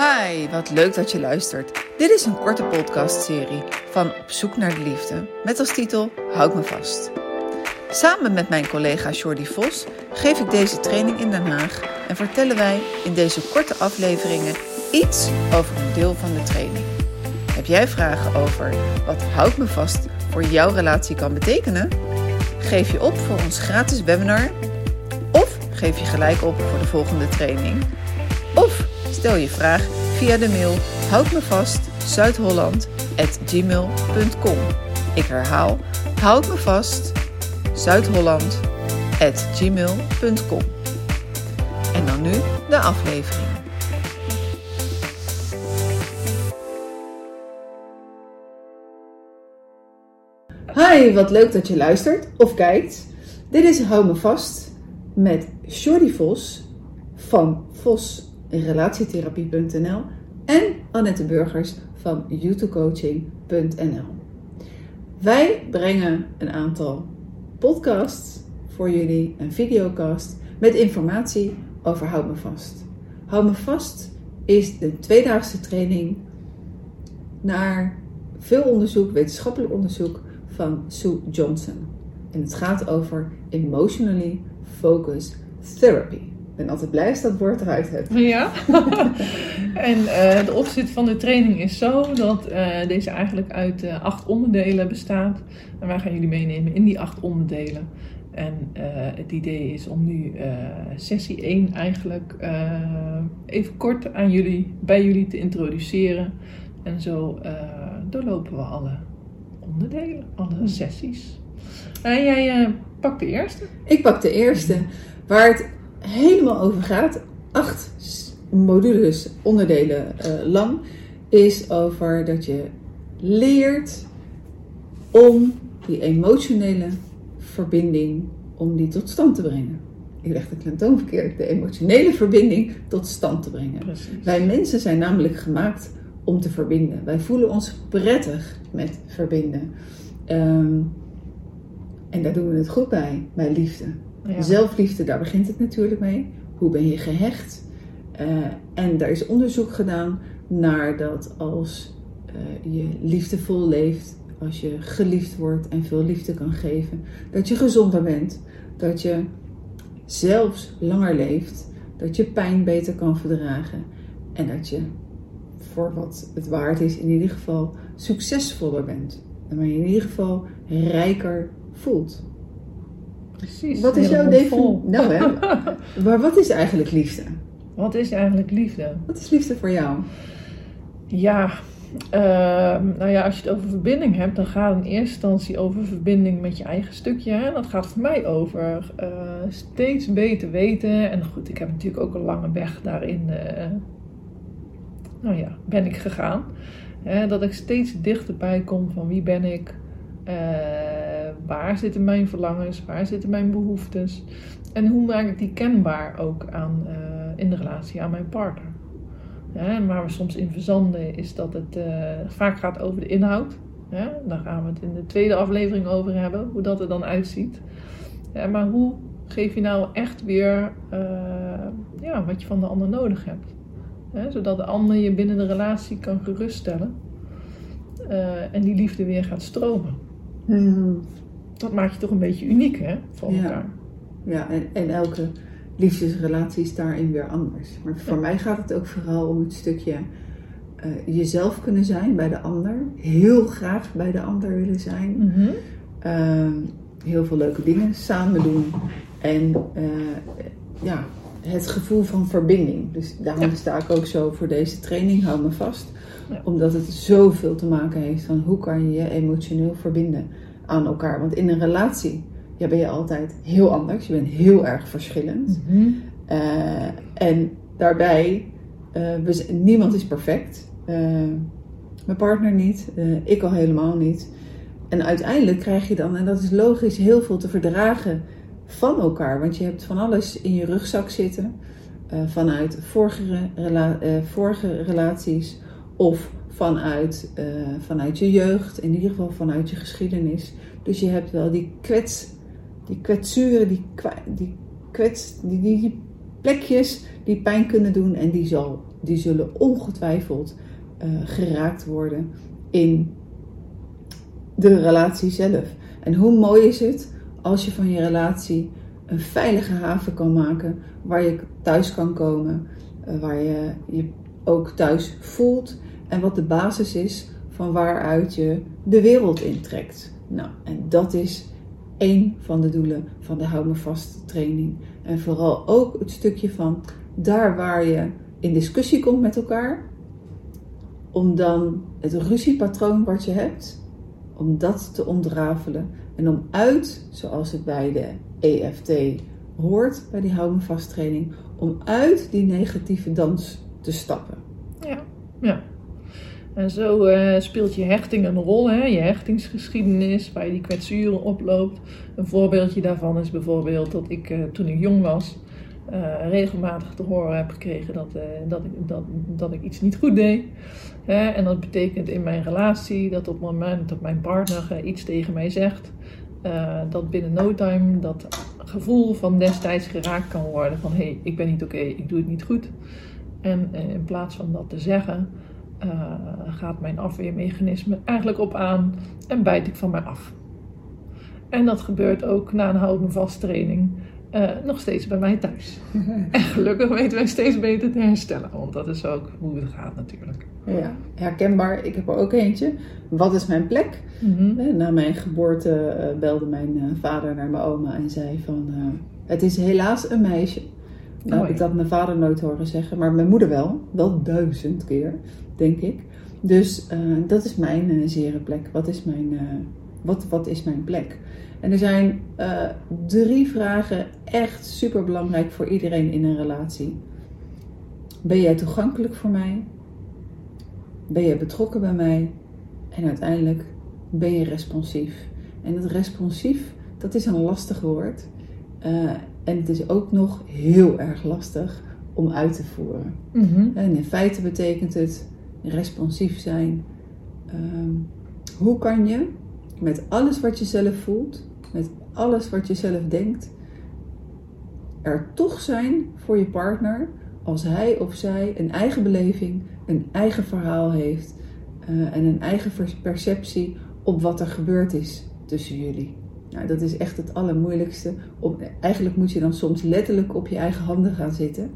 Hi, wat leuk dat je luistert. Dit is een korte podcastserie van Op zoek naar de liefde met als titel Houd me vast. Samen met mijn collega Jordi Vos geef ik deze training in Den Haag en vertellen wij in deze korte afleveringen iets over een deel van de training. Heb jij vragen over wat Houd me vast voor jouw relatie kan betekenen? Geef je op voor ons gratis webinar of geef je gelijk op voor de volgende training? Stel je vraag via de mail houd me vast zuidholland@gmail.com. Ik herhaal houd me vast zuidholland@gmail.com. En dan nu de aflevering. Hi, wat leuk dat je luistert of kijkt. Dit is Hou me vast met Jordi Vos van vosrelatietherapie.nl en Annette Burgers van youtubecoaching.nl. Wij brengen een aantal podcasts voor jullie, een videocast met informatie over Hou me vast. Hou me vast is de tweedaagse training naar veel onderzoek, wetenschappelijk onderzoek van Sue Johnson. En het gaat over Emotionally Focused Therapy. Ben altijd blij als dat woord eruit hebt. Ja. en uh, de opzet van de training is zo dat uh, deze eigenlijk uit uh, acht onderdelen bestaat. En wij gaan jullie meenemen in die acht onderdelen. En het idee is om nu sessie 1 eigenlijk even kort aan jullie, bij jullie te introduceren. En zo doorlopen we alle onderdelen, alle sessies. En jij pakt de eerste. Ik pak de eerste, waar het helemaal over gaat. Acht modules, onderdelen uh, lang, is over dat je leert om die emotionele verbinding, om die tot stand te brengen. Ik leg de klemtoon verkeerd, de emotionele verbinding tot stand te brengen. Precies. Wij mensen zijn namelijk gemaakt om te verbinden. Wij voelen ons prettig met verbinden. Um, en daar doen we het goed bij, bij liefde. Zelfliefde, daar begint het natuurlijk mee. Hoe ben je gehecht? Uh, en daar is onderzoek gedaan naar dat als uh, je liefdevol leeft, als je geliefd wordt en veel liefde kan geven, dat je gezonder bent, dat je zelfs langer leeft, dat je pijn beter kan verdragen en dat je voor wat het waard is in ieder geval succesvoller bent. En maar je in ieder geval rijker voelt. Precies. Wat is jouw definitie? Nou, hè? maar wat is eigenlijk liefde? Wat is eigenlijk liefde? Wat is liefde voor jou? Ja, uh, nou ja, als je het over verbinding hebt, dan gaat het in eerste instantie over verbinding met je eigen stukje. Hè? Dat gaat voor mij over uh, steeds beter weten. En goed, ik heb natuurlijk ook een lange weg daarin, uh, nou ja, ben ik gegaan. Dat ik steeds dichterbij kom van wie ben ik, uh, waar zitten mijn verlangens, waar zitten mijn behoeftes. En hoe maak ik die kenbaar ook aan, uh, in de relatie aan mijn partner. En waar we soms in verzanden is dat het uh, vaak gaat over de inhoud. Ja, daar gaan we het in de tweede aflevering over hebben, hoe dat er dan uitziet. Maar hoe geef je nou echt weer uh, ja, wat je van de ander nodig hebt? Zodat de ander je binnen de relatie kan geruststellen en die liefde weer gaat stromen. Hmm. Dat maakt je toch een beetje uniek hè, van Ja. elkaar. Ja, en, en elke liefdesrelatie is daarin weer anders. Maar voor mij gaat het ook vooral om het stukje uh, jezelf kunnen zijn bij de ander. Heel graag bij de ander willen zijn. Mm -hmm. Uh, heel veel leuke dingen samen doen. En uh, ja, het gevoel van verbinding. Dus daarom Ja. sta ik ook zo voor deze training, hou me vast. Ja. Omdat het zoveel te maken heeft van hoe kan je je emotioneel verbinden aan elkaar. Want in een relatie ja, ben je altijd heel anders. Je bent heel erg verschillend. Mhm. Uh, en daarbij, uh, we, niemand is perfect. Uh, mijn partner niet, ik al helemaal niet. En uiteindelijk krijg je dan, en dat is logisch, heel veel te verdragen van elkaar. Want je hebt van alles in je rugzak zitten. vanuit vorige, rela vorige relaties of vanuit, vanuit je jeugd. In ieder geval vanuit je geschiedenis. Dus je hebt wel die kwets, die kwetsuren, die, die kwets, die, die, die plekjes die pijn kunnen doen en die zal die zullen ongetwijfeld geraakt worden in de relatie zelf. En hoe mooi is het als je van je relatie een veilige haven kan maken waar je thuis kan komen, uh, waar je je ook thuis voelt en wat de basis is van waaruit je de wereld intrekt. Nou, en dat is één van de doelen van de Hou Me Vast training. En vooral ook het stukje van daar waar je in discussie komt met elkaar, om dan het ruziepatroon wat je hebt, om dat te ontrafelen en om uit, zoals het bij de EFT hoort, bij die Hou Me Vast training, om uit die negatieve dans te stappen. Ja, ja. En zo uh, speelt je hechting een rol, hè? je hechtingsgeschiedenis, waar je die kwetsuren oploopt. Een voorbeeldje daarvan is bijvoorbeeld dat ik uh, toen ik jong was, regelmatig te horen heb gekregen dat, dat, ik, dat, dat ik iets niet goed deed. en dat betekent in mijn relatie dat op het moment dat mijn partner iets tegen mij zegt, dat binnen no time dat gevoel van destijds geraakt kan worden van hé, hey, ik ben niet oké, ik doe het niet goed. En in plaats van dat te zeggen, gaat mijn afweermechanisme eigenlijk op aan en bijt ik van mij af. En dat gebeurt ook na een houden vast training uh, nog steeds bij mij thuis. en gelukkig weten wij steeds beter te herstellen, want dat is ook hoe het gaat natuurlijk. Ja, herkenbaar. Ik heb er ook eentje. Wat is mijn plek? Mm Na mijn geboorte uh, belde mijn vader naar mijn oma en zei van... het is helaas een meisje. Nou, heb ik dat mijn vader nooit horen zeggen, maar mijn moeder wel. Wel duizend keer, denk ik. Dus dat is mijn zere plek. Wat is mijn, wat, wat is mijn plek? En er zijn drie vragen echt super belangrijk voor iedereen in een relatie. Ben jij toegankelijk voor mij? Ben je betrokken bij mij? En uiteindelijk ben je responsief. En dat responsief, dat is een lastig woord. En het is ook nog heel erg lastig om uit te voeren. Mhm. En in feite betekent het responsief zijn. Ehm, hoe kan je met alles wat je zelf voelt, met alles wat je zelf denkt, er toch zijn voor je partner als hij of zij een eigen beleving, een eigen verhaal heeft uh, en een eigen perceptie op wat er gebeurd is tussen jullie. Nou, dat is echt het allermoeilijkste. eigenlijk moet je dan soms letterlijk op je eigen handen gaan zitten.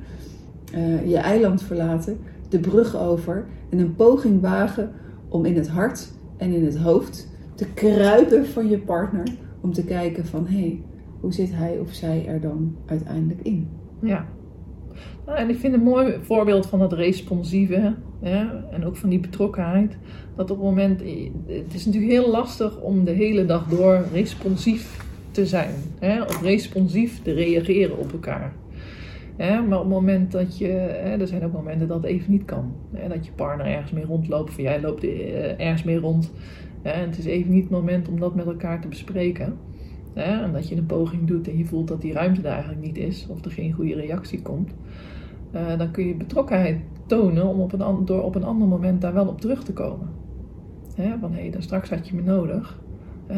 Uh, je eiland verlaten, de brug over en een poging wagen om in het hart en in het hoofd te kruipen van je partner. Om te kijken van, hé, hey, hoe zit hij of zij er dan uiteindelijk in? Ja. Nou, en ik vind een mooi voorbeeld van dat responsieve ja, en ook van die betrokkenheid. Dat op het moment, het is natuurlijk heel lastig om de hele dag door responsief te zijn. Hè, of responsief te reageren op elkaar. maar op het moment dat je, er zijn ook momenten dat het even niet kan. dat je partner ergens mee rondloopt, of jij loopt eh, ergens mee rond. En het is even niet het moment om dat met elkaar te bespreken. en dat je een poging doet en je voelt dat die ruimte er eigenlijk niet is, of er geen goede reactie komt. Uh, dan kun je betrokkenheid tonen om op een, door op een ander moment daar wel op terug te komen. Van hé, dan straks had je me nodig.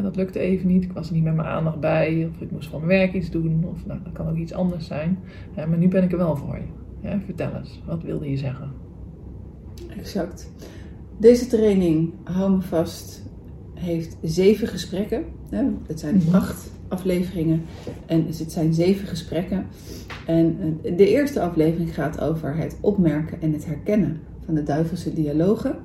Dat lukte even niet, ik was er niet met mijn aandacht bij, of ik moest van mijn werk iets doen, of nou, dat kan ook iets anders zijn. Maar nu ben ik er wel voor je. Vertel eens, wat wilde je zeggen? Exact. Deze training, hou me vast, heeft zeven gesprekken. Hè? Het zijn mhm. acht afleveringen en het zijn zeven gesprekken. En eh, de eerste aflevering gaat over het opmerken en het herkennen van de duivelse dialogen.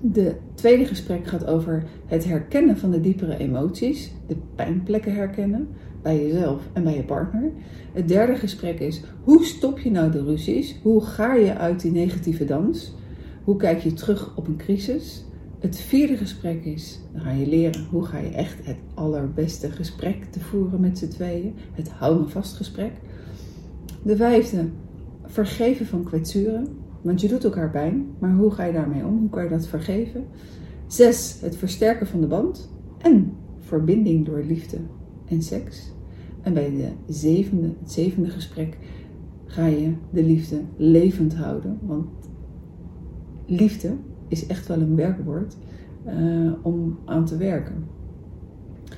De tweede gesprek gaat over het herkennen van de diepere emoties, de pijnplekken herkennen bij jezelf en bij je partner. Het derde gesprek is hoe stop je nou de ruzies? Hoe ga je uit die negatieve dans? Hoe kijk je terug op een crisis? Het vierde gesprek is, dan ga je leren hoe ga je echt het allerbeste gesprek te voeren met z'n tweeën. Het hou me vast gesprek. De vijfde, vergeven van kwetsuren. Want je doet elkaar pijn, maar hoe ga je daarmee om? Hoe kan je dat vergeven? Zes, het versterken van de band. En verbinding door liefde en seks. En bij de zevende, het zevende gesprek ga je de liefde levend houden. Want liefde is echt wel een werkwoord uh, om aan te werken.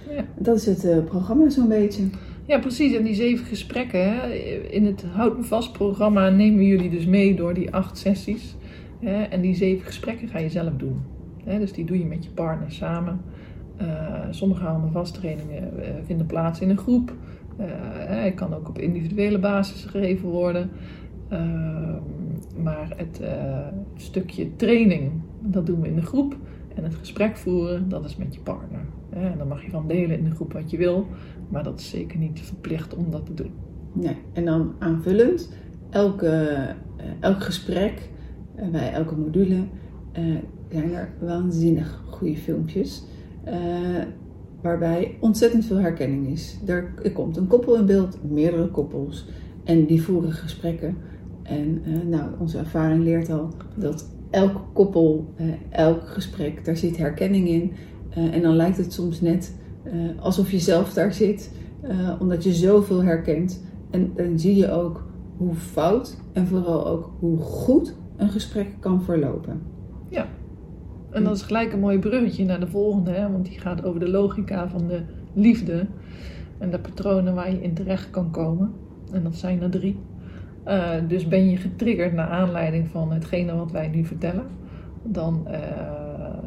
Ja. Dat is het uh, programma zo'n beetje. Ja, precies. En die zeven gesprekken. Hè? In het Houd Me Vast programma nemen jullie dus mee door die acht sessies. Hè? En die zeven gesprekken ga je zelf doen. Hè? Dus die doe je met je partner samen. Uh, sommige Houd Me Vast trainingen vinden plaats in een groep. Het kan ook op individuele basis gegeven worden. Maar het stukje training, dat doen we in de groep. En het gesprek voeren, dat is met je partner. En dan mag je van delen in de groep wat je wil, maar dat is zeker niet verplicht om dat te doen. Nee, en dan aanvullend, elke, uh, elk gesprek, uh, bij elke module, zijn er waanzinnig goede filmpjes. waarbij ontzettend veel herkenning is. Er, komt een koppel in beeld, meerdere koppels, en die voeren gesprekken. En nou, onze ervaring leert al dat elk koppel, elk gesprek, daar zit herkenning in. Uh, en dan lijkt het soms net alsof je zelf daar zit, omdat je zoveel herkent. En dan zie je ook hoe fout en vooral ook hoe goed een gesprek kan verlopen. Ja, en dat is gelijk een mooi bruggetje naar de volgende, hè? want die gaat over de logica van de liefde en de patronen waar je in terecht kan komen. En dat zijn er drie. Dus ben je getriggerd naar aanleiding van hetgene wat wij nu vertellen, dan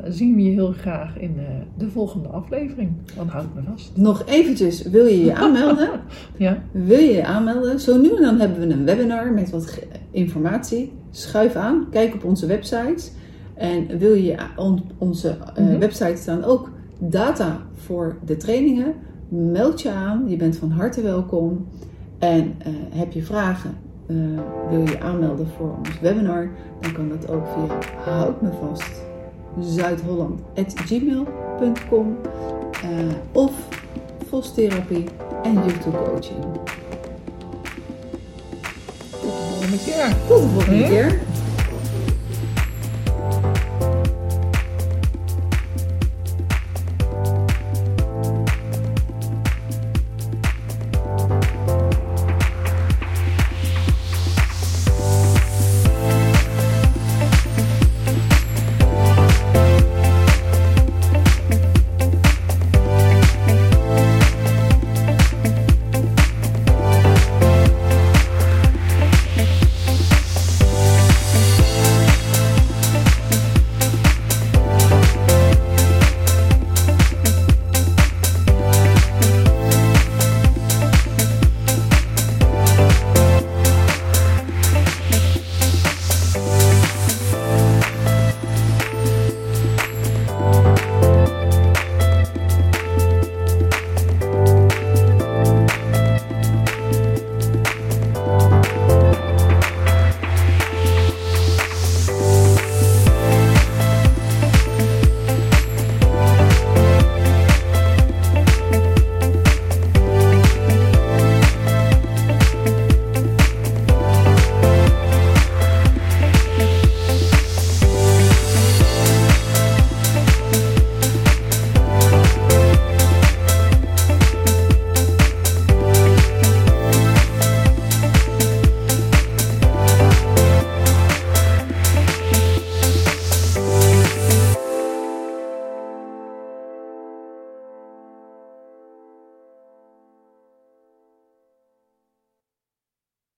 zien we je heel graag in eh, de volgende aflevering. Dan houd me vast. Nog eventjes, wil je je aanmelden? ja. Wil je je aanmelden? Zo nu en dan hebben we een webinar met wat informatie. Schuif aan, kijk op onze website. En wil je onze uh, website staan ook data voor de trainingen? Meld je aan, je bent van harte welkom. En heb je vragen, wil je aanmelden voor ons webinar, dan kan dat ook via Houd me vast zuidholland.gmail.com uh, of Vostherapie en YouTube coaching. Tot de volgende keer. Tot de volgende keer.